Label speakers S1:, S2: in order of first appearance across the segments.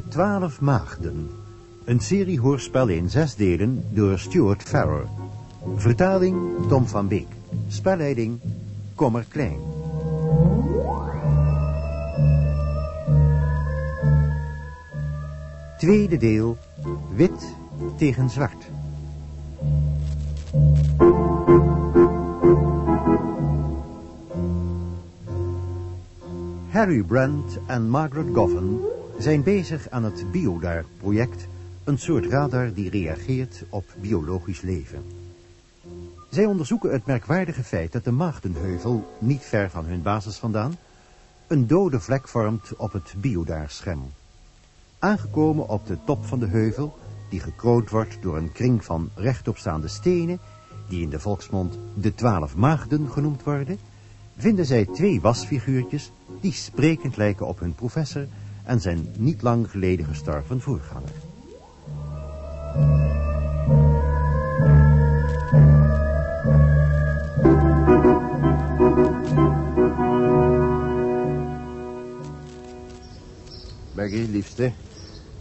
S1: De Twaalf Maagden. Een serie hoorspel in zes delen door Stuart Farrer. Vertaling Tom van Beek. Spelleiding Kommer Klein. Tweede deel. Wit tegen zwart. Harry Brand en Margaret Goffin zijn bezig aan het Biodar-project, een soort radar die reageert op biologisch leven. Zij onderzoeken het merkwaardige feit dat de Maagdenheuvel, niet ver van hun basis vandaan, een dode vlek vormt op het Biodar-scherm. Aangekomen op de top van de heuvel, die gekroond wordt door een kring van rechtopstaande stenen, die in de volksmond de twaalf maagden genoemd worden, vinden zij twee wasfiguurtjes die sprekend lijken op hun professor en zijn niet lang geleden gestorven voorganger.
S2: Maggie, liefste,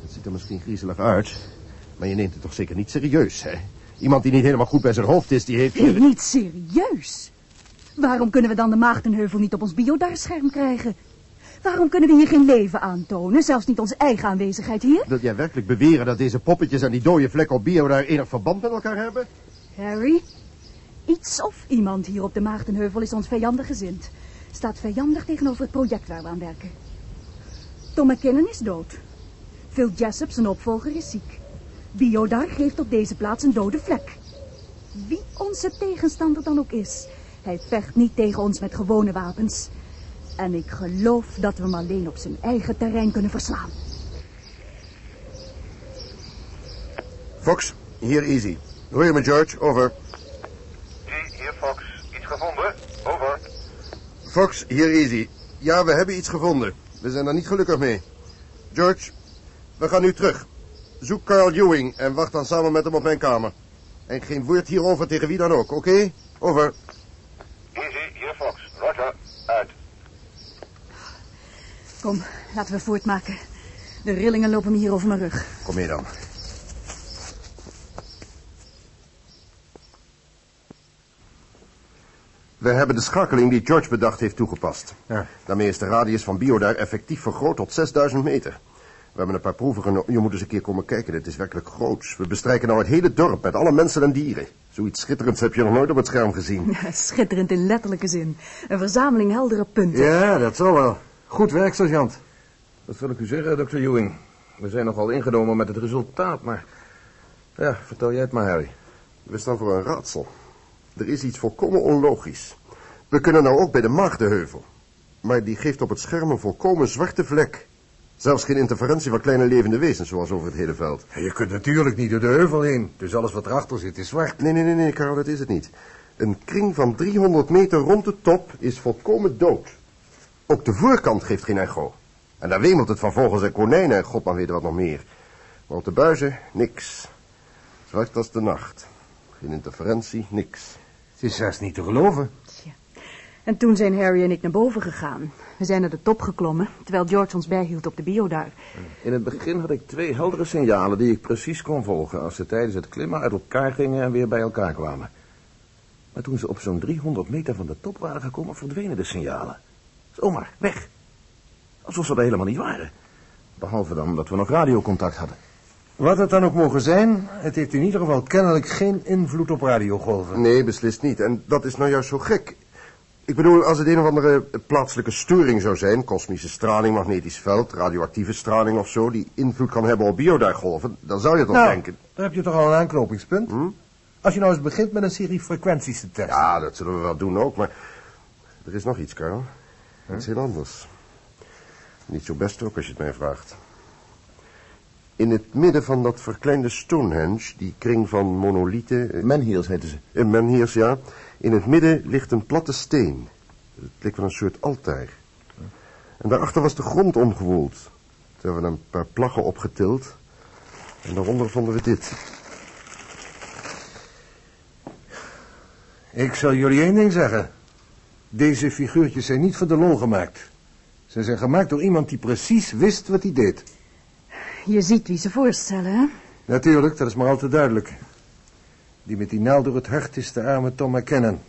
S2: het ziet er misschien griezelig uit, maar je neemt het toch zeker niet serieus, hè? Iemand die niet helemaal goed bij zijn hoofd is, die heeft...
S3: Niet serieus? Waarom kunnen we dan de Maagdenheuvel niet op ons biodarscherm krijgen? Waarom kunnen we hier geen leven aantonen, zelfs niet onze eigen aanwezigheid hier?
S2: Wil jij werkelijk beweren dat deze poppetjes en die dode vlek op bio daar enig verband met elkaar hebben?
S3: Harry, iets of iemand hier op de Maagdenheuvel is ons vijandig gezind. Staat vijandig tegenover het project waar we aan werken. Tom McKinnon is dood. Phil Jessup, zijn opvolger, is ziek. Biodar geeft op deze plaats een dode vlek. Wie onze tegenstander dan ook is, hij vecht niet tegen ons met gewone wapens. En ik geloof dat we hem alleen op zijn eigen terrein kunnen verslaan.
S2: Fox, hier Easy. Hoor je me, George? Over.
S4: Hier, Fox. Iets gevonden? Over.
S2: Fox, hier Easy. Ja, we hebben iets gevonden. We zijn er niet gelukkig mee. George, we gaan nu terug. Zoek Carl Ewing en wacht dan samen met hem op mijn kamer. En geen woord hierover tegen wie dan ook, oké? Over.
S4: Easy, hier Fox. Roger. Uit.
S3: Kom, laten we voortmaken. De rillingen lopen me hier over mijn rug.
S2: Kom mee dan. We hebben de schakeling die George bedacht heeft toegepast.
S5: Ja.
S2: Daarmee is de radius van Biodar effectief vergroot tot 6000 meter. We hebben een paar proeven genomen. Je moet eens een keer komen kijken. Dit is werkelijk groots. We bestrijken nou het hele dorp met alle mensen en dieren. Zoiets schitterends heb je nog nooit op het scherm gezien.
S3: Ja, schitterend in letterlijke zin. Een verzameling heldere punten.
S5: Ja, dat zal wel. Goed werk, sergeant.
S6: Wat zal ik u zeggen, dokter Ewing? We zijn nogal ingenomen met het resultaat, maar... Ja, vertel jij het maar, Harry.
S2: We staan voor een raadsel. Er is iets volkomen onlogisch. We kunnen nou ook bij de Maagdenheuvel. Maar die geeft op het scherm een volkomen zwarte vlek. Zelfs geen interferentie van kleine levende wezens zoals over het hele veld.
S5: Je kunt natuurlijk niet door de heuvel heen. Dus alles wat erachter zit is zwart.
S2: Nee, nee, nee, nee, Karel, dat is het niet. Een kring van 300 meter rond de top is volkomen dood. Ook de voorkant geeft geen echo. En daar wemelt het van vogels en konijnen en god maar weet wat nog meer. Maar op de buizen, niks. Zwart als de nacht. Geen interferentie, niks.
S5: Het is zelfs niet te geloven.
S3: En toen zijn Harry en ik naar boven gegaan. We zijn naar de top geklommen, terwijl George ons bijhield op de biodar.
S6: In het begin had ik twee heldere signalen die ik precies kon volgen... als ze tijdens het klimmen uit elkaar gingen en weer bij elkaar kwamen. Maar toen ze op zo'n 300 meter van de top waren gekomen, verdwenen de signalen. Zomaar, weg. Alsof ze er helemaal niet waren. Behalve dan dat we nog radiocontact hadden.
S5: Wat het dan ook mogen zijn, het heeft in ieder geval kennelijk geen invloed op radiogolven.
S2: Nee, beslist niet. En dat is nou juist zo gek. Ik bedoel, als het een of andere plaatselijke storing zou zijn... kosmische straling, magnetisch veld, radioactieve straling of zo... die invloed kan hebben op biodargolven, dan zou je toch
S5: Nou,
S2: denken...
S5: daar heb je toch al een aanknopingspunt.
S2: Hm?
S5: Als je nou eens begint met een serie frequenties te testen.
S2: Ja, dat zullen we wel doen ook, maar... Er is nog iets, Karel. Iets heel anders. Niet zo best ook, als je het mij vraagt. In het midden van dat verkleinde Stonehenge, die kring van monolieten... eh,
S6: Menhirs heten ze.
S2: In menhirs, ja. In het midden ligt een platte steen. Het leek wel een soort altaar. En daarachter was de grond omgewoeld. Toen hebben we een paar plaggen opgetild. En daaronder vonden we dit.
S5: Ik zal jullie één ding zeggen. Deze figuurtjes zijn niet voor de lol gemaakt. Ze zijn gemaakt door iemand die precies wist wat hij deed.
S3: je ziet wie ze voorstellen, hè?
S5: Natuurlijk, dat is maar al te duidelijk. Die met die naald door het hart is de arme Tom McKinnon.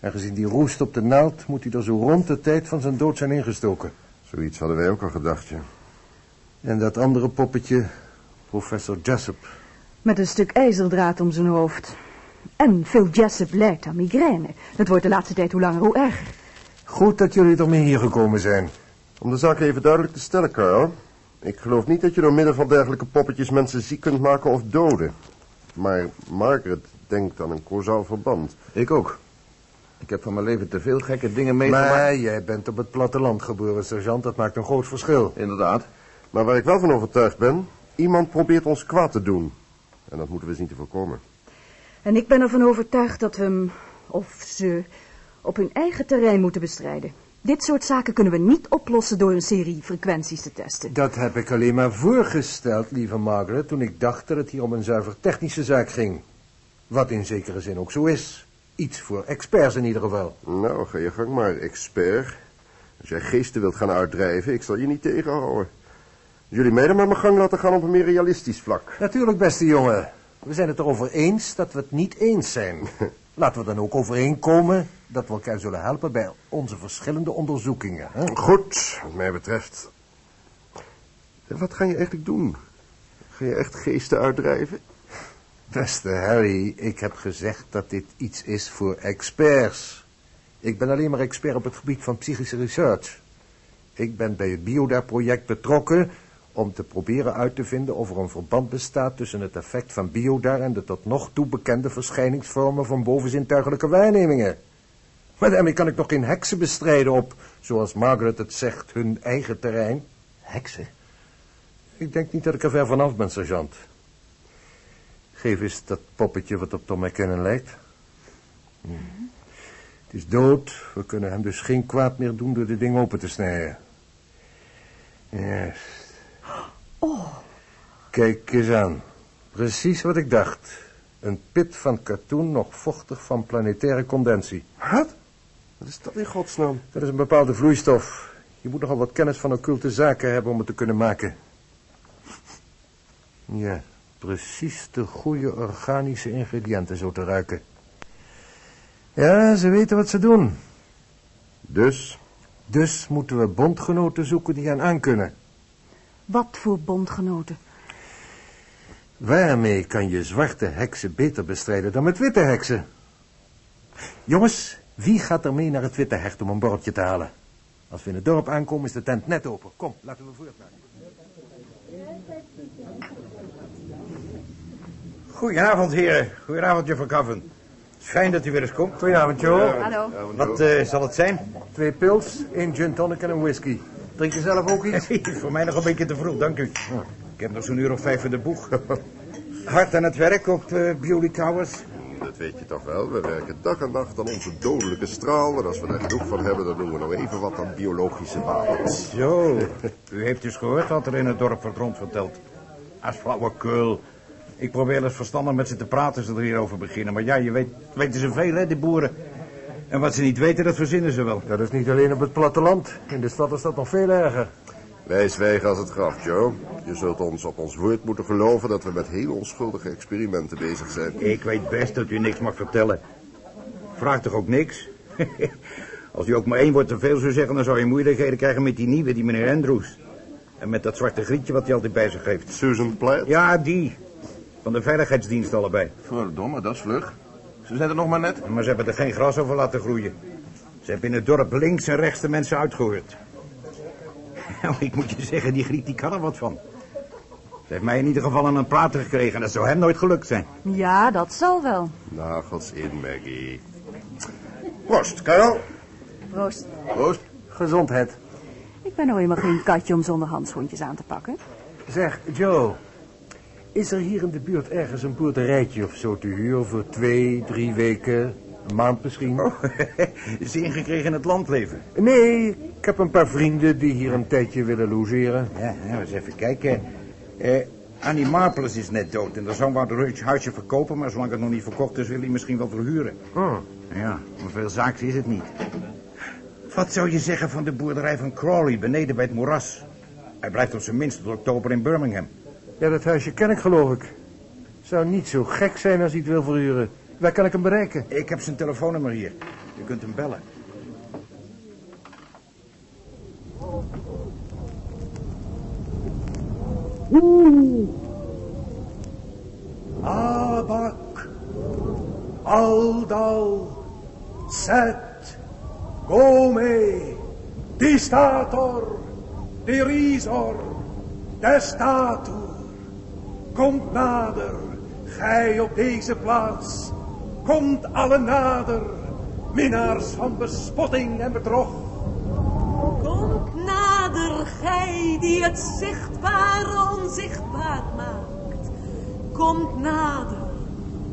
S5: En gezien die roest op de naald, moet hij er zo rond de tijd van zijn dood zijn ingestoken.
S2: Zoiets hadden wij ook al gedacht, ja.
S5: En dat andere poppetje, professor Jessup.
S3: Met een stuk ijzerdraad om zijn hoofd. En Phil Jessup lijdt aan migraine. Dat wordt de laatste tijd hoe langer hoe erger.
S5: Goed dat jullie ermee hier gekomen zijn.
S2: Om de zaak even duidelijk te stellen, Carl. Ik geloof niet dat je door middel van dergelijke poppetjes mensen ziek kunt maken of doden. Maar Margaret denkt aan een causaal verband.
S6: Ik ook. Ik heb van mijn leven te veel gekke dingen meegemaakt.
S5: Maar jij bent op het platteland geboren, sergeant. Dat maakt een groot verschil.
S6: Inderdaad.
S2: Maar waar ik wel van overtuigd ben, iemand probeert ons kwaad te doen. En dat moeten we zien te voorkomen.
S3: En ik ben ervan overtuigd dat we hem, of ze, op hun eigen terrein moeten bestrijden. Dit soort zaken kunnen we niet oplossen door een serie frequenties te testen.
S5: Dat heb ik alleen maar voorgesteld, lieve Margaret, toen ik dacht dat het hier om een zuiver technische zaak ging. Wat in zekere zin ook zo is. Iets voor experts in ieder geval.
S2: Nou, ga je gang maar, expert. Als jij geesten wilt gaan uitdrijven, ik zal je niet tegenhouden. Jullie mij dan maar mijn gang laten gaan op een meer realistisch vlak.
S5: Natuurlijk, beste jongen. We zijn het erover eens dat we het niet eens zijn. Laten we dan ook overeenkomen dat we elkaar zullen helpen bij onze verschillende onderzoekingen. Hè?
S2: Goed, wat mij betreft. En wat ga je eigenlijk doen? Ga je echt geesten uitdrijven?
S5: Beste Harry, ik heb gezegd dat dit iets is voor experts. Ik ben alleen maar expert op het gebied van psychische research. Ik ben bij het Biodar-project betrokken om te proberen uit te vinden of er een verband bestaat tussen het effect van Biodar en de tot nog toe bekende verschijningsvormen van bovenzintuigelijke waarnemingen. Maar daarmee kan ik nog geen heksen bestrijden op, zoals Margaret het zegt, hun eigen terrein.
S1: Heksen?
S5: Ik denk niet dat ik er ver vanaf ben, sergeant. Geef eens dat poppetje wat op Tom McKinnon lijkt. Hm. Het is dood. We kunnen hem dus geen kwaad meer doen door dit ding open te snijden. Juist.
S3: Oh,
S5: Kijk eens aan. Precies wat ik dacht. Een pit van katoen nog vochtig van planetaire condensie.
S2: Wat? Wat is dat in godsnaam?
S5: Dat is een bepaalde vloeistof. Je moet nogal wat kennis van occulte zaken hebben om het te kunnen maken. Ja, precies de goede organische ingrediënten zo te ruiken. Ja, ze weten wat ze doen.
S2: Dus,
S5: Dus moeten we bondgenoten zoeken die gaan aankunnen.
S3: Wat voor bondgenoten.
S5: Waarmee kan je zwarte heksen beter bestrijden dan met witte heksen? Jongens, wie gaat er mee naar het witte hecht om een borreltje te halen? Als we in het dorp aankomen is de tent net open. Kom, laten we voortgaan.
S7: Goedenavond, heren. Goedenavond, juffrouw Cavan. Fijn dat u weer eens komt.
S5: Goedenavond, Joe.
S3: Hallo.
S7: Wat eh, zal het zijn?
S5: Twee pils, één gin tonic en een whisky. Drink je zelf ook iets?
S7: Voor mij nog een beetje te vroeg, dank u. Ik heb nog zo'n uur of vijf in de boeg. Hard aan het werk op uh, Bewley Towers.
S2: dat weet je toch wel. We werken dag en nacht aan onze dodelijke straal. En als we er genoeg van hebben, dan doen we nog even wat aan biologische wapens.
S7: Zo, u heeft dus gehoord wat er in het dorp wordt rondverteld. Als flauwekul. Ik probeer eens verstandig met ze te praten als ze er hierover beginnen. Maar ja, je weet, weten ze veel, hè, die boeren. En wat ze niet weten, dat verzinnen ze wel.
S5: Dat is niet alleen op het platteland. In de stad is dat nog veel erger.
S2: Wij zwijgen als het graf, Joe. Je zult ons op ons woord moeten geloven dat we met heel onschuldige experimenten bezig zijn.
S7: Ik weet best dat u niks mag vertellen. Vraag toch ook niks? Als u ook maar één woord te veel zou zeggen, dan zou je moeilijkheden krijgen met die nieuwe, die meneer Andrews. En met dat zwarte grietje wat hij altijd bij zich heeft.
S2: Susan Platt?
S7: Ja, die. Van de veiligheidsdienst allebei.
S6: Verdomme, dat is vlug. Ze zijn er nog maar net.
S7: Maar ze hebben er geen gras over laten groeien. Ze hebben in het dorp links en rechts de mensen uitgehoord. Nou, ik moet je zeggen, die Griet die kan er wat van. Ze heeft mij in ieder geval aan een praten gekregen en dat zou hem nooit gelukt zijn.
S3: Ja, dat zal wel.
S2: Nagels in, Maggie. Proost, Karel.
S3: Proost.
S6: Proost.
S5: Gezondheid.
S3: Ik ben nou eenmaal geen katje om zonder handschoentjes aan te pakken.
S5: Zeg, Joe. Is er hier in de buurt ergens een boerderijtje of zo te huur voor twee, drie weken, een maand misschien?
S7: Oh, zin gekregen in het landleven.
S5: Nee, ik heb een paar vrienden die hier een tijdje willen logeren.
S7: Ja, nou, eens even kijken. Eh, Annie Marples is net dood en dan zou we het huisje verkopen, maar zolang het nog niet verkocht is, wil hij misschien wel verhuren.
S5: Oh,
S7: Ja, maar veel zaaks is het niet. Wat zou je zeggen van de boerderij van Crawley beneden bij het moeras? Hij blijft op zijn minst tot oktober in Birmingham.
S5: Ja, dat huisje ken ik geloof ik. Zou niet zo gek zijn als hij het wil verhuren. Waar kan ik hem bereiken?
S7: Ik heb zijn telefoonnummer hier. U kunt hem bellen.
S8: Abak, Aldal, Set, Gome, Distator, Derisor, Destator. Komt nader, gij op deze plaats. Komt alle nader, minnaars van bespotting en bedrog.
S9: Komt nader, gij die het zichtbare onzichtbaar maakt. Komt nader,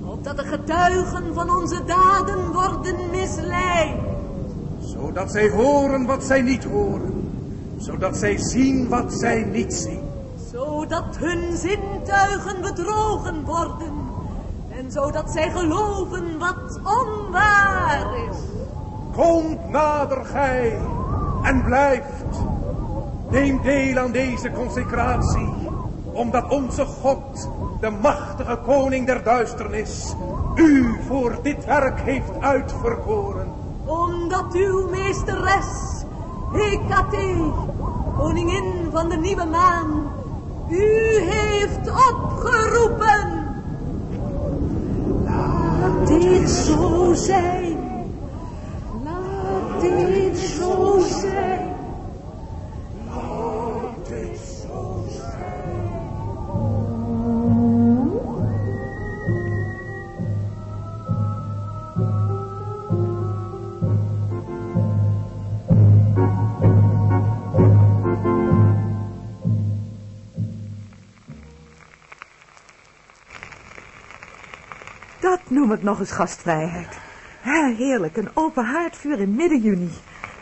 S9: opdat de getuigen van onze daden worden misleid.
S8: Zodat zij horen wat zij niet horen. Zodat zij zien wat zij niet zien.
S9: Zodat hun zintuigen bedrogen worden. En zodat zij geloven wat onwaar is.
S8: Komt nader gij en blijft. Neem deel aan deze consecratie, omdat onze God, de machtige koning der duisternis, u voor dit werk heeft uitverkoren.
S9: Omdat uw meesteres, Hekate, koningin van de nieuwe maan, u heeft opgeroepen. Laat dit zo zijn. Laat dit zo zijn.
S10: Noem ik nog eens gastvrijheid. Ja, heerlijk, een open haardvuur in midden juni.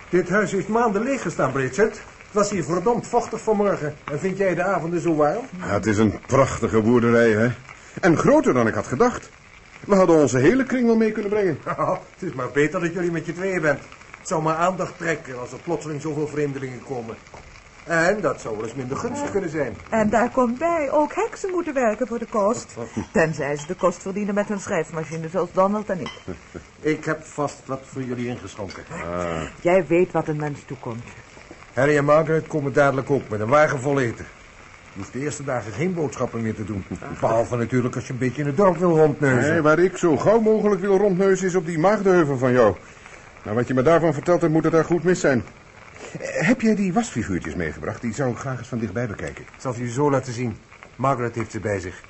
S5: Dit huis heeft maanden leeg gestaan, Bridget. Het was hier verdomd vochtig vanmorgen. En vind jij de avonden zo warm?
S2: Ja, het is een prachtige boerderij, hè. En groter dan ik had gedacht. We hadden onze hele kring wel mee kunnen brengen.
S5: het is maar beter dat jullie met je tweeën bent. Het zou maar aandacht trekken als er plotseling zoveel vreemdelingen komen. En dat zou wel eens minder gunstig kunnen zijn.
S10: En daar komt bij, ook heksen moeten werken voor de kost. Tenzij ze de kost verdienen met hun schrijfmachine, zoals Donald en ik.
S5: Ik heb vast wat voor jullie ingeschonken.
S10: Jij weet wat een mens toekomt.
S5: Harry en Margaret komen dadelijk ook met een wagen vol eten. Je hoeft de eerste dagen geen boodschappen meer te doen. Behalve natuurlijk als je een beetje in het dorp wil rondneuzen.
S2: Nee, waar ik zo gauw mogelijk wil rondneuzen is op die maagdenheuvel van jou. Nou, wat je me daarvan vertelt hebt, moet het daar goed mis zijn. Heb jij die wasfiguurtjes meegebracht? Die zou ik graag eens van dichtbij bekijken.
S5: Ik zal ze je zo laten zien. Margaret heeft ze bij zich.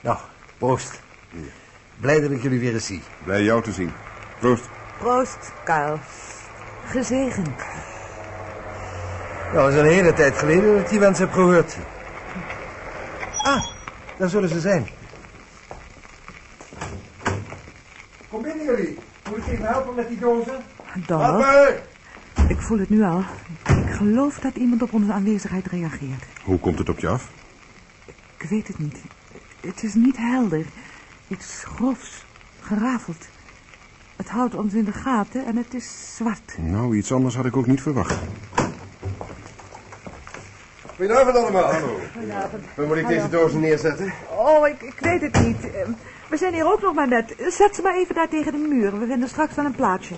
S5: Nou, proost. Blij dat ik jullie weer eens zie.
S2: Blij jou te zien. Proost.
S10: Proost, Karel. Gezegend.
S5: Ja, dat is een hele tijd geleden dat ik die wens heb gehoord. Ah, daar zullen ze zijn. Kom binnen jullie. Moet ik even helpen met die dozen? Papa!
S10: Ik voel het nu al. Ik geloof dat iemand op onze aanwezigheid reageert.
S2: Hoe komt het op je af?
S10: Ik weet het niet. Het is niet helder. Iets grofs, gerafeld. Het houdt ons in de gaten en het is zwart.
S2: Nou, iets anders had ik ook niet verwacht. Goedenavond allemaal. Hallo. Waar moet ik deze dozen neerzetten?
S10: Oh, ik, ik weet het niet. Eh, We zijn hier ook nog maar net. Zet ze maar even daar tegen de muur. We vinden straks wel een plaatsje.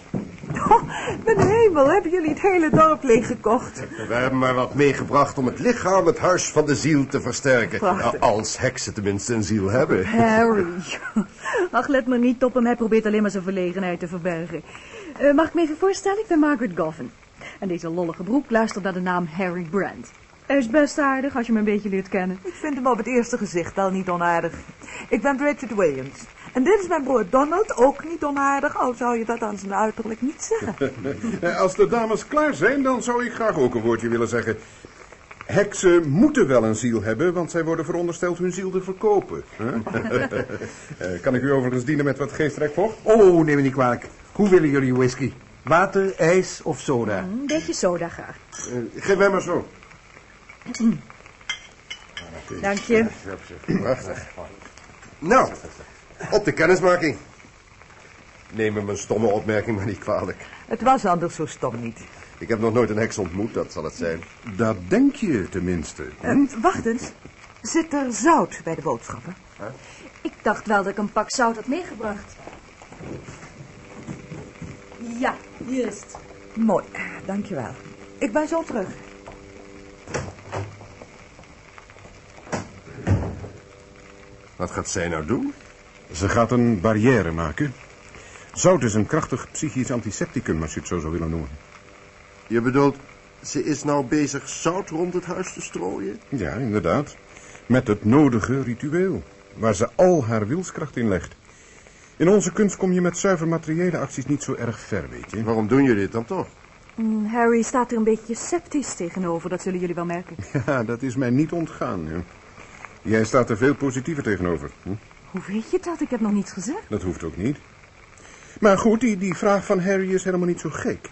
S10: Oh, mijn hemel, hebben jullie het hele dorp leeggekocht?
S2: We hebben maar wat meegebracht om het lichaam, het huis van de ziel te versterken.
S10: Prachtig.
S2: Nou, als heksen tenminste een ziel hebben.
S3: Harry. Ach, let maar niet op hem. Hij probeert alleen maar zijn verlegenheid te verbergen. Eh, mag ik me even voorstellen? Ik ben Margaret Goffin. En deze lollige broek luistert naar de naam Harry Brand. Hij is best aardig als je hem een beetje leert kennen.
S10: Ik vind hem op het eerste gezicht al niet onaardig. Ik ben Bridget Williams. En dit is mijn broer Donald, ook niet onaardig, al zou je dat aan zijn uiterlijk niet zeggen.
S2: Als de dames klaar zijn, dan zou ik graag ook een woordje willen zeggen. Heksen moeten wel een ziel hebben, want zij worden verondersteld hun ziel te verkopen. hè? Eh, kan ik u overigens dienen met wat geestrijk vocht?
S5: Oh, neem me niet kwalijk. Hoe willen jullie whisky? Water, ijs of soda?
S3: Een beetje soda graag.
S2: Eh, geef mij maar zo.
S3: Dank je.
S2: Prachtig. Nou, op de kennismaking. Neem me mijn stomme opmerking maar niet kwalijk.
S10: Het was anders zo stom niet.
S2: Ik heb nog nooit een heks ontmoet, dat zal het zijn.
S11: Dat denk je tenminste.
S10: Eh, wacht eens. Zit er zout bij de boodschappen?
S3: Ik dacht wel dat ik een pak zout had meegebracht. Ja, hier is het.
S10: Mooi, dankjewel. Ik ben zo terug.
S2: Wat gaat zij nou doen?
S11: Ze gaat een barrière maken. Zout is een krachtig psychisch antisepticum, als je het zo zou willen noemen.
S2: Je bedoelt, ze is nou bezig zout rond het huis te strooien?
S11: Ja, inderdaad. Met het nodige ritueel, waar ze al haar wilskracht in legt. In onze kunst kom je met zuiver materiële acties niet zo erg ver, weet je.
S2: Waarom doen jullie dit dan toch?
S3: Mm, Harry staat er een beetje sceptisch tegenover, dat zullen jullie wel merken.
S11: Ja, dat is mij niet ontgaan. Hè. Jij staat er veel positiever tegenover. Hm?
S3: Hoe weet je dat? Ik heb nog niets gezegd.
S11: Dat hoeft ook niet. Maar goed, die, die vraag van Harry is helemaal niet zo gek.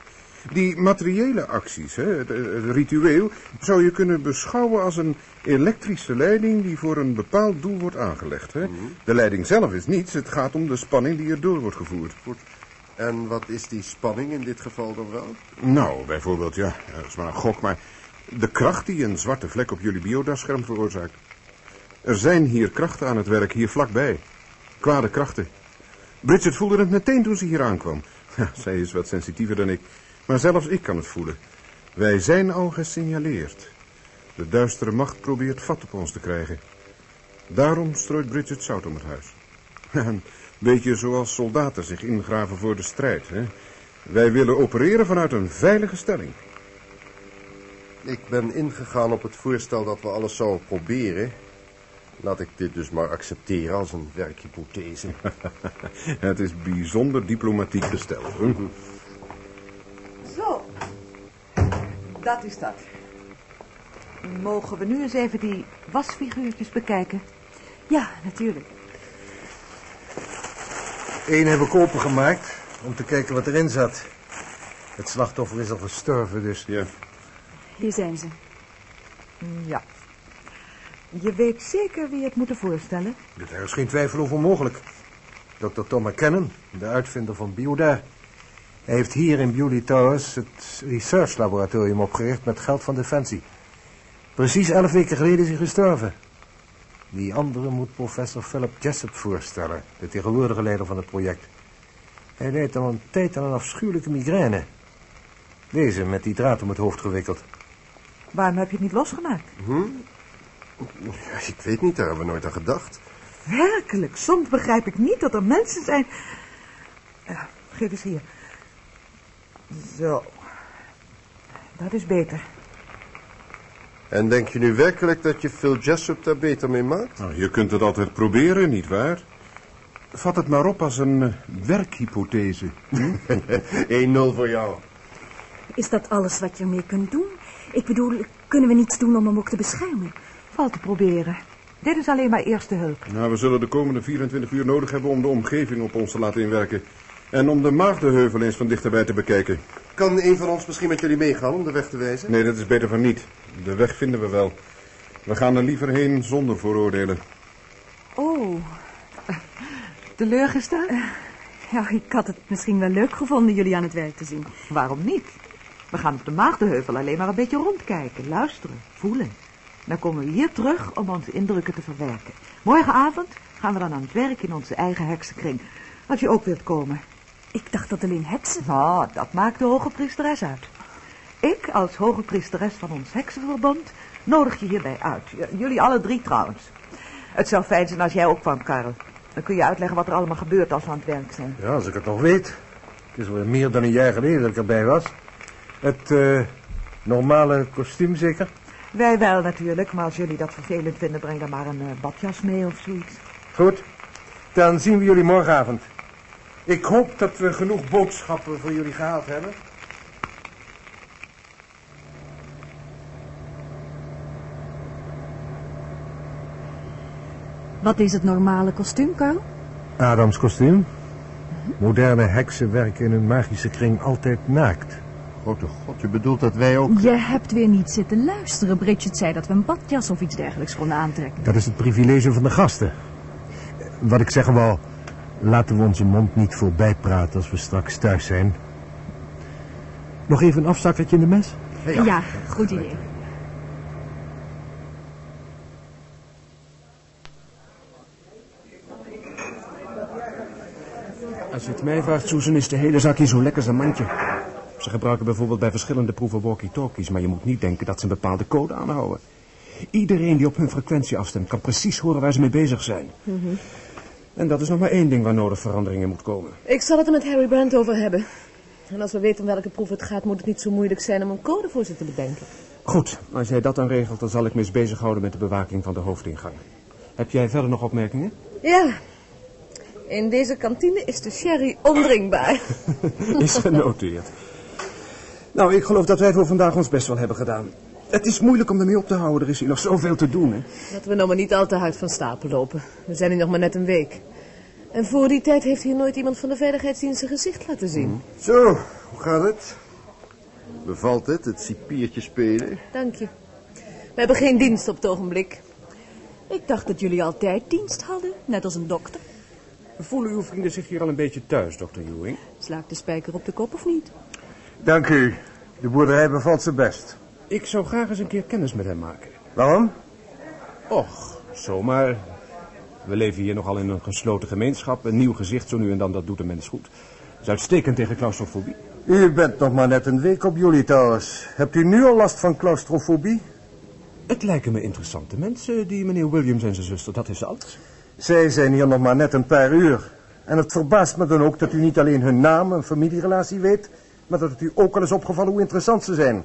S11: Die materiële acties, hè, het, het ritueel, zou je kunnen beschouwen als een elektrische leiding die voor een bepaald doel wordt aangelegd. Hè. De leiding zelf is niets, het gaat om de spanning die erdoor wordt gevoerd.
S2: Goed. En wat is die spanning in dit geval dan wel?
S11: Nou, bijvoorbeeld, ja, dat is maar een gok, maar de kracht die een zwarte vlek op jullie biodascherm veroorzaakt. Er zijn hier krachten aan het werk, hier vlakbij. Kwade krachten. Bridget voelde het meteen toen ze hier aankwam. Ja, zij is wat sensitiever dan ik, maar zelfs ik kan het voelen. Wij zijn al gesignaleerd. De duistere macht probeert vat op ons te krijgen. Daarom strooit Bridget zout om het huis. Een beetje zoals soldaten zich ingraven voor de strijd. Hè? Wij willen opereren vanuit een veilige stelling.
S2: Ik ben ingegaan op het voorstel dat we alles zouden proberen. Laat ik dit dus maar accepteren als een werkhypothese.
S11: het is bijzonder diplomatiek gesteld. Hè?
S10: Zo. Dat is dat. Mogen we nu eens even die wasfiguurtjes bekijken?
S3: Ja, natuurlijk.
S5: Eén hebben we opengemaakt om te kijken wat erin zat. Het slachtoffer is al gestorven, dus...
S11: Ja.
S3: Hier zijn ze.
S10: Ja. Je weet zeker wie het moeten voorstellen?
S5: Er is geen twijfel over mogelijk. Dr. Tom McKinnon, de uitvinder van Bioda. Hij heeft hier in Beauty Towers het research laboratorium opgericht met geld van Defensie. Precies elf weken geleden is hij gestorven. Die andere moet professor Philip Jessup voorstellen, de tegenwoordige leider van het project. Hij leidt al een tijd aan een afschuwelijke migraine. Deze met die draad om het hoofd gewikkeld.
S10: Waarom heb je het niet losgemaakt?
S2: Hm? Ik weet niet, daar hebben we nooit aan gedacht.
S10: Werkelijk, soms begrijp ik niet dat er mensen zijn... Ja, geef eens hier. Zo. Dat is beter.
S2: En denk je nu werkelijk dat je Phil Jessup daar beter mee maakt?
S11: Nou, je kunt het altijd proberen, nietwaar? Vat het maar op als een uh, werkhypothese. Hm?
S2: 1-0 voor jou.
S3: Is dat alles wat je ermee kunt doen? Ik bedoel, kunnen we niets doen om hem ook te beschermen?
S10: Valt te proberen. Dit is alleen maar eerste hulp.
S11: Nou, we zullen de komende 24 uur nodig hebben om de omgeving op ons te laten inwerken. En om de Maagdenheuvel eens van dichterbij te bekijken.
S2: Kan een van ons misschien met jullie meegaan om de weg te wijzen?
S11: Nee, dat is beter van niet. De weg vinden we wel. We gaan er liever heen zonder vooroordelen.
S10: Oh, teleurgesteld?
S3: Ja, ik had het misschien wel leuk gevonden jullie aan het werk te zien.
S10: Waarom niet? We gaan op de Maagdenheuvel alleen maar een beetje rondkijken, luisteren, voelen. Dan komen we hier terug om onze indrukken te verwerken. Morgenavond gaan we dan aan het werk in onze eigen heksenkring. Als je ook wilt komen.
S3: Ik dacht dat alleen heksen...
S10: Nou, dat maakt de hoge priesteres uit. Ik, als hoge priesteres van ons heksenverbond, nodig je hierbij uit. J- jullie alle drie trouwens. Het zou fijn zijn als jij ook kwam, Karel. Dan kun je uitleggen wat er allemaal gebeurt als we aan het werk zijn.
S5: Ja, als ik het nog weet. Het is wel meer dan een jaar geleden dat ik erbij was. Het eh, normale kostuum zeker?
S10: Wij wel natuurlijk, maar als jullie dat vervelend vinden, breng dan maar een eh, badjas mee of zoiets.
S5: Goed, dan zien we jullie morgenavond. Ik hoop dat we genoeg boodschappen voor jullie gehaald hebben.
S3: Wat is het normale kostuum, Carl?
S5: Adams kostuum. Moderne heksen werken in een magische kring altijd naakt.
S2: Grote god, je bedoelt dat wij ook...
S3: Je hebt weer niet zitten luisteren. Bridget zei dat we een badjas of iets dergelijks konden aantrekken.
S5: Dat is het privilege van de gasten. Wat ik zeggen wou, Laten we onze mond niet voorbij praten als we straks thuis zijn. Nog even een afzakkertje in de mes?
S3: Ja, goed idee.
S12: Als je het mij vraagt, Susan, is de hele zaak hier zo lekker als een mandje. Ze gebruiken bijvoorbeeld bij verschillende proeven walkie-talkies... maar je moet niet denken dat ze een bepaalde code aanhouden. Iedereen die op hun frequentie afstemt... kan precies horen waar ze mee bezig zijn. En dat is nog maar één ding waar nodig verandering in moet komen.
S9: Ik zal het er met Harry Brandt over hebben. En als we weten om welke proef het gaat, moet het niet zo moeilijk zijn om een code voor ze te bedenken.
S12: Goed, als jij dat dan regelt, dan zal ik me eens bezighouden met de bewaking van de hoofdingang. Heb jij verder nog opmerkingen?
S9: Ja, in deze kantine is de sherry ondringbaar.
S12: is genoteerd. Nou, ik geloof dat wij voor vandaag ons best wel hebben gedaan. Het is moeilijk om ermee op te houden, er is hier nog zoveel te doen, hè.
S9: Laten we nou maar niet al te hard van stapel lopen. We zijn hier nog maar net een week. En voor die tijd heeft hier nooit iemand van de veiligheidsdienst zijn gezicht laten zien.
S2: Zo, hoe gaat het? Bevalt het, het cipiertje spelen?
S9: Dank je. We hebben geen dienst op het ogenblik.
S3: Ik dacht dat jullie altijd dienst hadden, net als een dokter.
S12: Voelen uw vrienden zich hier al een beetje thuis, dokter Ewing?
S3: Slaakt de spijker op de kop of niet?
S5: Dank u. De boerderij bevalt ze best.
S12: Ik zou graag eens een keer kennis met hem maken.
S5: Waarom?
S12: Och, zomaar. We leven hier nogal in een gesloten gemeenschap. Een nieuw gezicht zo nu en dan, dat doet de mens goed. Dat is uitstekend tegen claustrofobie.
S5: U bent nog maar net een week op jullie trouwens. Hebt u nu al last van claustrofobie?
S12: Het lijken me interessante mensen, die meneer Williams en zijn zuster, dat is alles.
S5: Zij zijn hier nog maar net een paar uur. En het verbaast me dan ook dat u niet alleen hun naam en familierelatie weet... maar dat het u ook al is opgevallen hoe interessant ze zijn.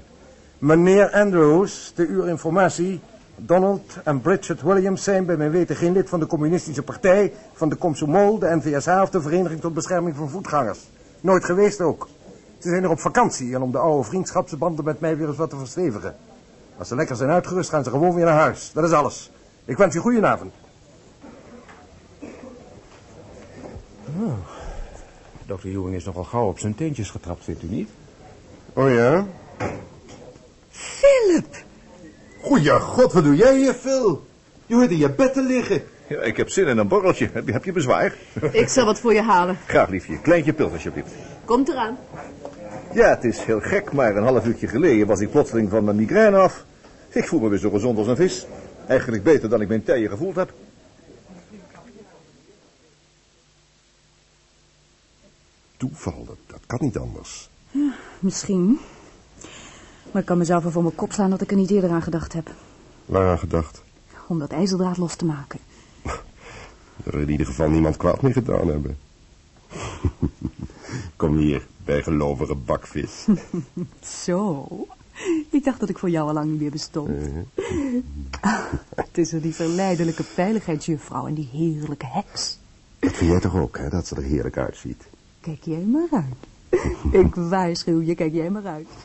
S5: Meneer Andrews, de uw informatie... Donald en Bridget Williams zijn bij mijn weten geen lid van de communistische partij... van de Komsomol, de NVSH of de Vereniging tot Bescherming van Voetgangers. Nooit geweest ook. Ze zijn er op vakantie en om de oude vriendschapsbanden met mij weer eens wat te verstevigen. Als ze lekker zijn uitgerust, gaan ze gewoon weer naar huis. Dat is alles. Ik wens u goedenavond.
S12: Oh. Dr. Ewing is nogal gauw op zijn teentjes getrapt, vindt u niet?
S2: Oh ja?
S9: Philip!
S2: Goeie god, wat doe jij hier, Phil? Je hoort in je bed te liggen.
S6: Ja, ik heb zin in een borreltje. Heb je, heb je bezwaar?
S9: Ik zal wat voor je halen.
S6: Graag, liefje. Kleintje pils, alsjeblieft.
S9: Komt eraan.
S6: Ja, het is heel gek, maar een half uurtje geleden was ik plotseling van mijn migraine af. Ik voel me weer zo gezond als een vis. Eigenlijk beter dan ik mijn tijden gevoeld heb.
S2: Toeval, dat, dat kan niet anders.
S3: Misschien. Maar ik kan mezelf er voor mijn kop slaan dat ik er niet eerder aan gedacht heb.
S2: Waaraan gedacht?
S3: Om dat ijzerdraad los te maken.
S2: Er in ieder geval niemand kwaad mee gedaan hebben. Kom hier, bijgelovige bakvis.
S3: Zo. Ik dacht dat ik voor jou al lang niet meer bestond. Het is er die verleidelijke veiligheidsjuffrouw en die heerlijke heks.
S2: Dat vind jij toch ook, hè, dat ze er heerlijk uitziet.
S3: Kijk jij maar uit. Ik waarschuw je, kijk jij maar uit.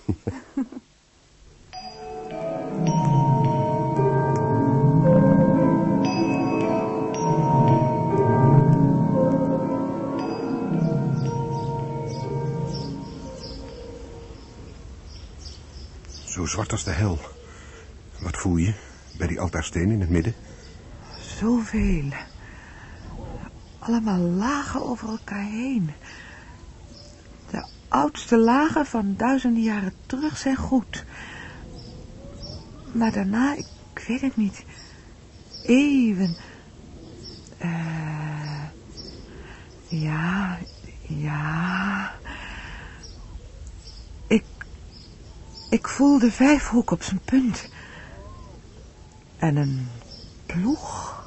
S11: Zo zwart als de hel. Wat voel je bij die altaarsteen in het midden?
S10: Zoveel. Allemaal lagen over elkaar heen. De oudste lagen van duizenden jaren terug zijn goed. Maar daarna, ik weet het niet. Eeuwen. Eh, ja, ja. Ik, ik voel de vijfhoek op zijn punt. En een ploeg.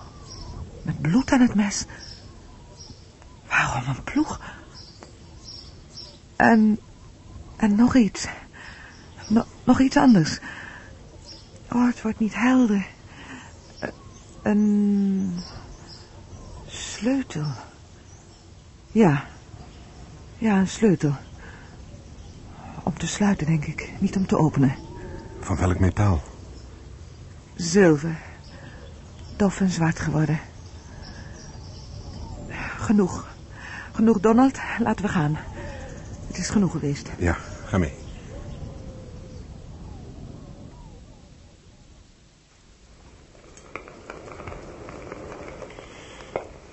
S10: Met bloed aan het mes. Waarom een ploeg? En, en nog iets. No- nog iets anders. Oh, het wordt niet helder. Eh, Een sleutel. Ja. Ja, een sleutel. Om te sluiten, denk ik. Niet om te openen.
S11: Van welk metaal?
S10: Zilver. Dof en zwart geworden. Genoeg. Genoeg, Donald. Laten we gaan. Het is genoeg geweest.
S11: Ja, ga mee.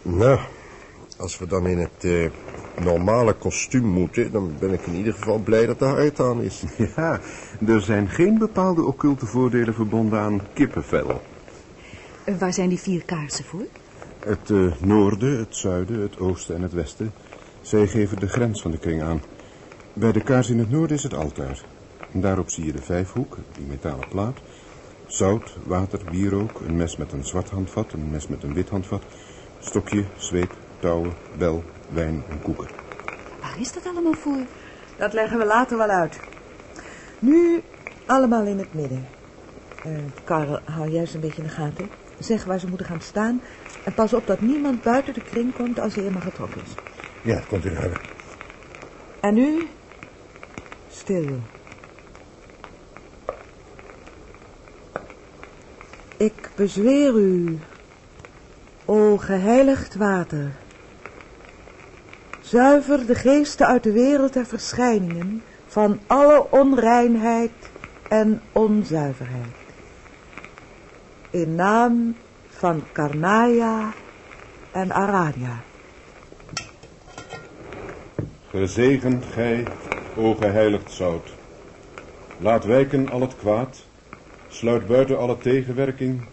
S2: Nou, Als we dan in het eh, normale kostuum moeten, dan ben ik in ieder geval blij dat de haard aan is.
S11: Ja, er zijn geen bepaalde occulte voordelen verbonden aan kippenvel.
S3: En waar zijn die vier kaarsen voor?
S11: Het eh, noorden, het zuiden, het oosten en het westen. Zij geven de grens van de kring aan. Bij de kaars in het noorden is het altaar. En daarop zie je de vijfhoek, die metalen plaat. Zout, water, wierook, een mes met een zwart handvat, een mes met een wit handvat. Stokje, zweep, touwen, bel, wijn en koeken.
S3: Waar is dat allemaal voor?
S10: Dat leggen we later wel uit. Nu allemaal in het midden. Eh, Karel, hou juist een beetje in de gaten. Zeg waar ze moeten gaan staan. En pas op dat niemand buiten de kring komt als hij eenmaal getrokken is.
S13: Ja, komt in orde.
S10: En nu? Stil. Ik bezweer u, o geheiligd water. Zuiver de geesten uit de wereld der verschijningen van alle onreinheid en onzuiverheid. In naam van Karnaya en Aradia.
S11: Gezegend gij, o geheiligd zout. Laat wijken al het kwaad, sluit buiten alle tegenwerking,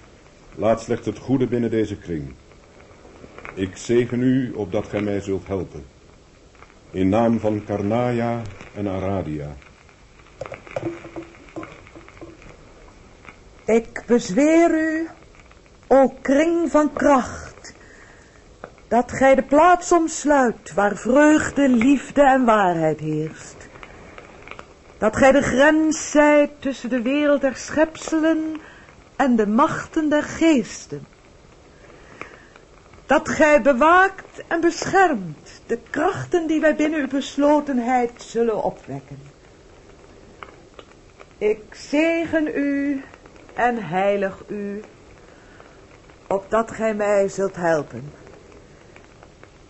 S11: laat slechts het goede binnen deze kring. Ik zegen u opdat gij mij zult helpen. In naam van Karnaya en Aradia.
S10: Ik bezweer u, o kring van kracht, dat gij de plaats omsluit waar vreugde, liefde en waarheid heerst. Dat gij de grens zijt tussen de wereld der schepselen en de machten der geesten. Dat gij bewaakt en beschermt de krachten die wij binnen uw beslotenheid zullen opwekken. Ik zegen u en heilig u, opdat gij mij zult helpen.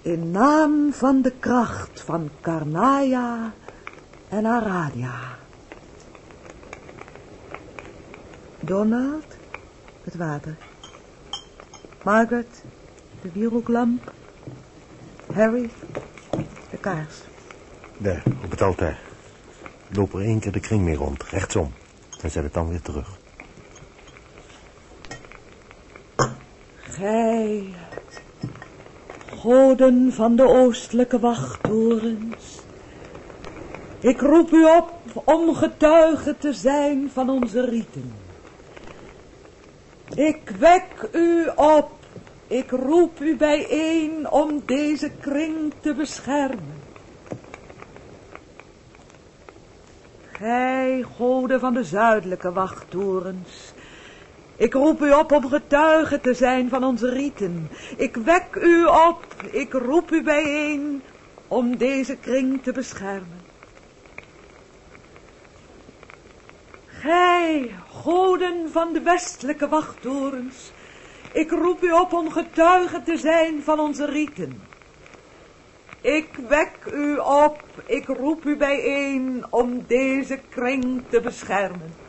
S10: In naam van de kracht van Karnaya en Aradia. Donald, het water. Margaret, de wierooklamp. Harry, de kaars.
S5: Daar, op het altaar. Loop er één keer de kring mee rond, rechtsom. En zet het dan weer terug.
S10: Gij, goden van de oostelijke wachttorens. Ik roep u op om getuige te zijn van onze rieten. Ik wek u op, ik roep u bijeen om deze kring te beschermen. Gij, goden van de zuidelijke wachttorens, ik roep u op om getuige te zijn van onze rieten. Ik wek u op, ik roep u bijeen om deze kring te beschermen. Gij, goden van de westelijke wachttorens, ik roep u op om getuige te zijn van onze rieten. Ik wek u op, ik roep u bijeen om deze kring te beschermen.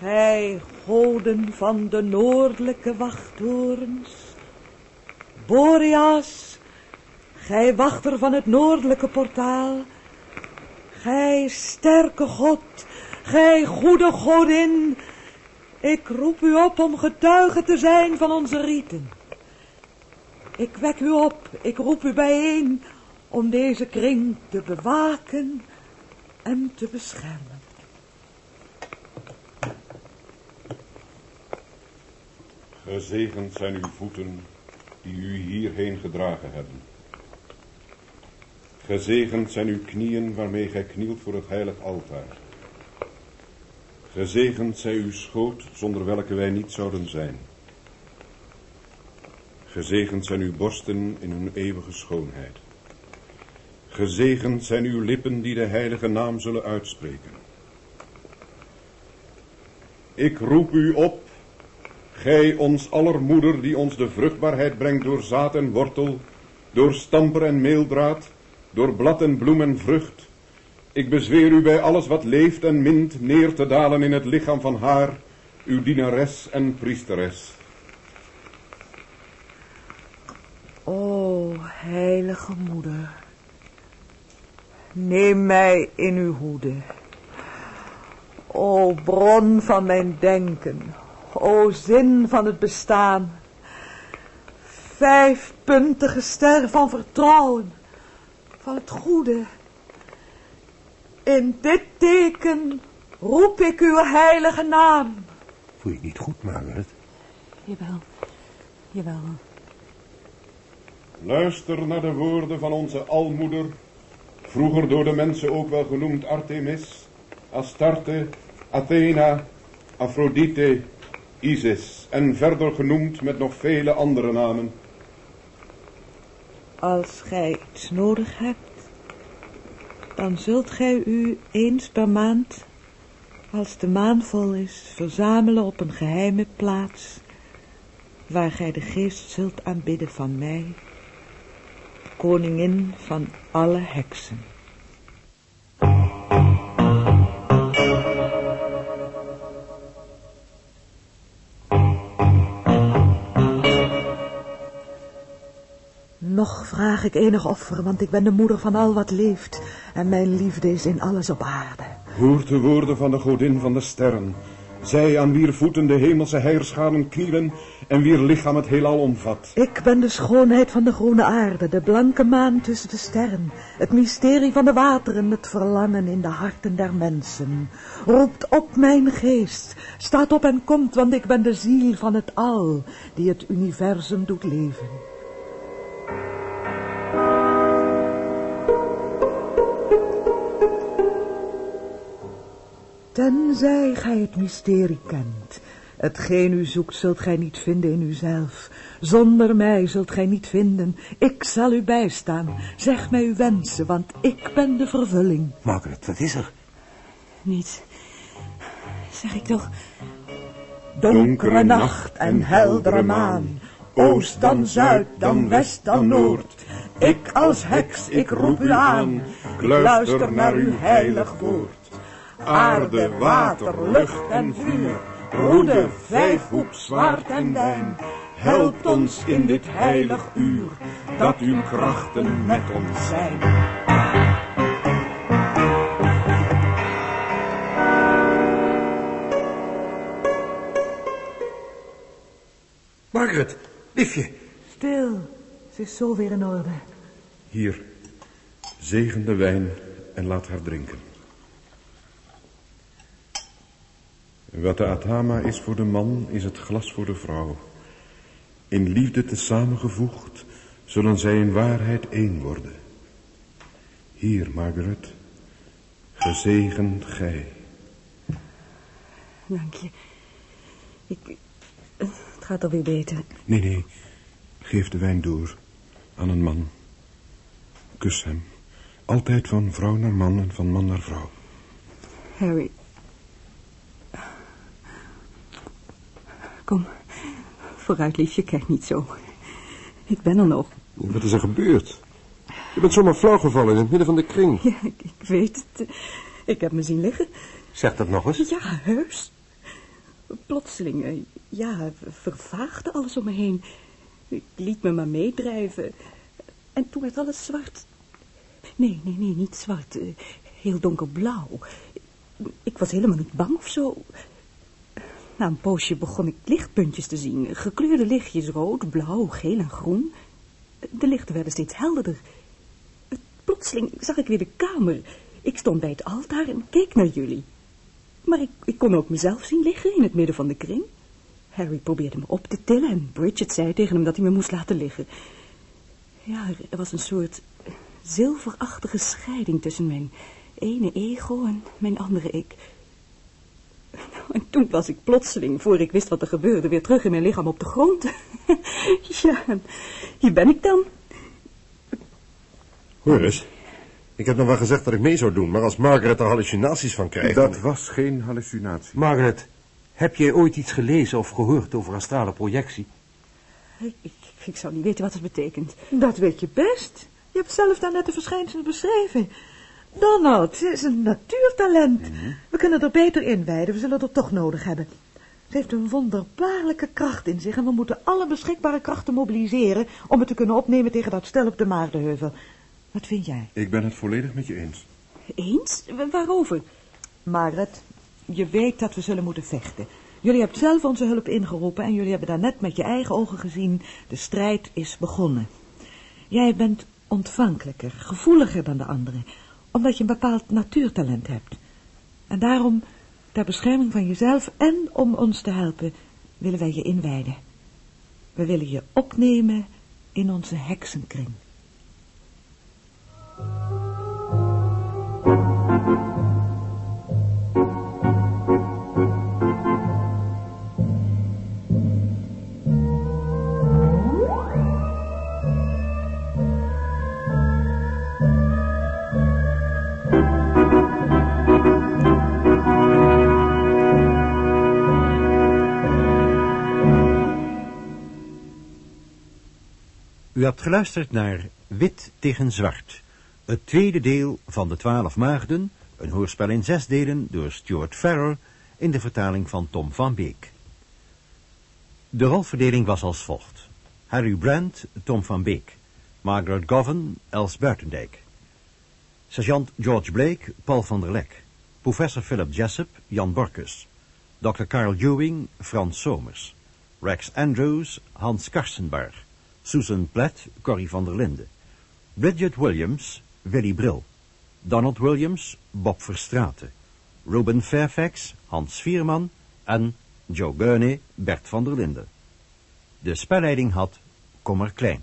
S10: Gij, goden van de noordelijke wachttorens, Boreas, gij wachter van het noordelijke portaal, gij sterke God, gij goede godin, ik roep u op om getuige te zijn van onze rieten. Ik wek u op, ik roep u bijeen om deze kring te bewaken en te beschermen.
S11: Gezegend zijn uw voeten die u hierheen gedragen hebben. Gezegend zijn uw knieën waarmee gij knielt voor het heilig altaar. Gezegend zij uw schoot zonder welke wij niet zouden zijn. Gezegend zijn uw borsten in hun eeuwige schoonheid. Gezegend zijn uw lippen die de heilige naam zullen uitspreken. Ik roep u op Gij ons aller moeder die ons de vruchtbaarheid brengt door zaad en wortel, door stamper en meeldraad, door blad en bloem en vrucht. Ik bezweer u bij alles wat leeft en mint neer te dalen in het lichaam van haar, uw dienares en priesteres.
S10: heilige moeder, neem mij in uw hoede. O bron van mijn denken, o zin van het bestaan. Vijfpuntige ster van vertrouwen, van het goede. In dit teken roep ik uw heilige naam.
S14: Voel je niet goed, Margaret?
S3: Jawel, jawel.
S11: Luister naar de woorden van onze almoeder, vroeger door de mensen ook wel genoemd Artemis, Astarte, Athena, Aphrodite, Isis en verder genoemd met nog vele andere namen.
S10: Als gij iets nodig hebt, dan zult gij u eens per maand, als de maan vol is, verzamelen op een geheime plaats, waar gij de geest zult aanbidden van mij, koningin van alle heksen. Nog vraag ik enig offer, want ik ben de moeder van al wat leeft, en mijn liefde is in alles op aarde.
S11: Hoort de woorden van de godin van de sterren. Zij aan wier voeten de hemelse heerscharen knielen en wier lichaam het heelal omvat.
S10: Ik ben de schoonheid van de groene aarde, de blanke maan tussen de sterren, het mysterie van de wateren, het verlangen in de harten der mensen. Roept op mijn geest, staat op en komt, want ik ben de ziel van het al, die het universum doet leven. Tenzij gij het mysterie kent. Hetgeen u zoekt zult gij niet vinden in uzelf. Zonder mij zult gij niet vinden. Ik zal u bijstaan. Zeg mij uw wensen, want ik ben de vervulling.
S14: Margaret, wat is er?
S3: Niets. Zeg ik toch.
S10: Donkere nacht en heldere maan. Oost dan zuid, dan west, dan noord. Ik als heks, ik roep u aan. Ik luister naar uw heilig woord aarde, water, lucht en vuur, roede, vijfhoek, zwaard en wijn. Helpt ons in dit heilig uur, dat uw krachten met ons zijn.
S14: Margaret, liefje.
S10: Stil, ze is zo weer in orde.
S11: Hier, zegen de wijn en laat haar drinken. Wat de Atama is voor de man, is het glas voor de vrouw. In liefde te samengevoegd, zullen zij in waarheid één worden. Hier, Margaret, gezegend gij.
S3: Dank je. Ik... Gaat alweer beter.
S11: Nee, nee. Geef de wijn door aan een man. Kus hem. Altijd van vrouw naar man en van man naar vrouw.
S3: Harry, Kom, vooruit liefje, kijk niet zo. Ik ben er nog.
S2: Wat is er gebeurd? Je bent zomaar flauw gevallen in het midden van de kring.
S3: Ja, ik, ik weet het. Ik heb me zien liggen.
S14: Zeg dat nog eens.
S3: Ja, heus. Plotseling, eh, ja, vervaagde alles om me heen. Ik liet me maar meedrijven. En toen werd alles zwart. Nee, nee, nee, niet zwart. Eh, heel donkerblauw. Ik was helemaal niet bang of zo. Na een poosje begon ik lichtpuntjes te zien. Gekleurde lichtjes, rood, blauw, geel en groen. De lichten werden steeds helderder. Plotseling zag ik weer de kamer. Ik stond bij het altaar en keek naar jullie. Maar ik, ik kon ook mezelf zien liggen in het midden van de kring. Harry probeerde me op te tillen en Bridget zei tegen hem dat hij me moest laten liggen. Ja, er was een soort zilverachtige scheiding tussen mijn ene ego en mijn andere ik. En toen was ik plotseling, voor ik wist wat er gebeurde, weer terug in mijn lichaam op de grond. ja, hier ben ik dan.
S2: Hoor eens, ik heb nog wel gezegd dat ik mee zou doen, maar als Margaret er hallucinaties van krijgt...
S11: Dat was geen hallucinatie.
S14: Margaret, heb jij ooit iets gelezen of gehoord over astrale projectie?
S3: Ik, ik, ik zou niet weten wat het betekent.
S10: Dat weet je best. Je hebt zelf daarnet de verschijnselen beschreven. Donald, het is een natuurtalent. We kunnen er beter inwijden, we zullen het toch nodig hebben. Ze heeft een wonderbaarlijke kracht in zich en we moeten alle beschikbare krachten mobiliseren om het te kunnen opnemen tegen dat stel op de Maagdenheuvel. Wat vind jij?
S11: Ik ben het volledig met je eens.
S3: Eens? Wa- Waarover?
S10: Margaret, je weet dat we zullen moeten vechten. Jullie hebben zelf onze hulp ingeroepen en jullie hebben daarnet met je eigen ogen gezien, de strijd is begonnen. Jij bent ontvankelijker, gevoeliger dan de anderen, omdat je een bepaald natuurtalent hebt. En daarom, ter bescherming van jezelf en om ons te helpen, willen wij je inwijden. We willen je opnemen in onze heksenkring.
S1: U hebt geluisterd naar Wit tegen Zwart, het tweede deel van de Twaalf Maagden, een hoorspel in zes delen door Stuart Farrer in de vertaling van Tom van Beek. De rolverdeling was als volgt. Harry Brandt, Tom van Beek. Margaret Govan, Els Buitendijk. Sergeant George Blake, Paul van der Lek. Professor Philip Jessup, Jan Borkus. Dr. Carl Ewing, Frans Somers. Rex Andrews, Hans Karsenbarg. Susan Platt, Corrie van der Linde. Bridget Williams, Willy Bril. Donald Williams, Bob Verstraeten. Ruben Fairfax, Hans Vierman en Joe Gurney, Bert van der Linde. De spelleiding had Kommer Klein.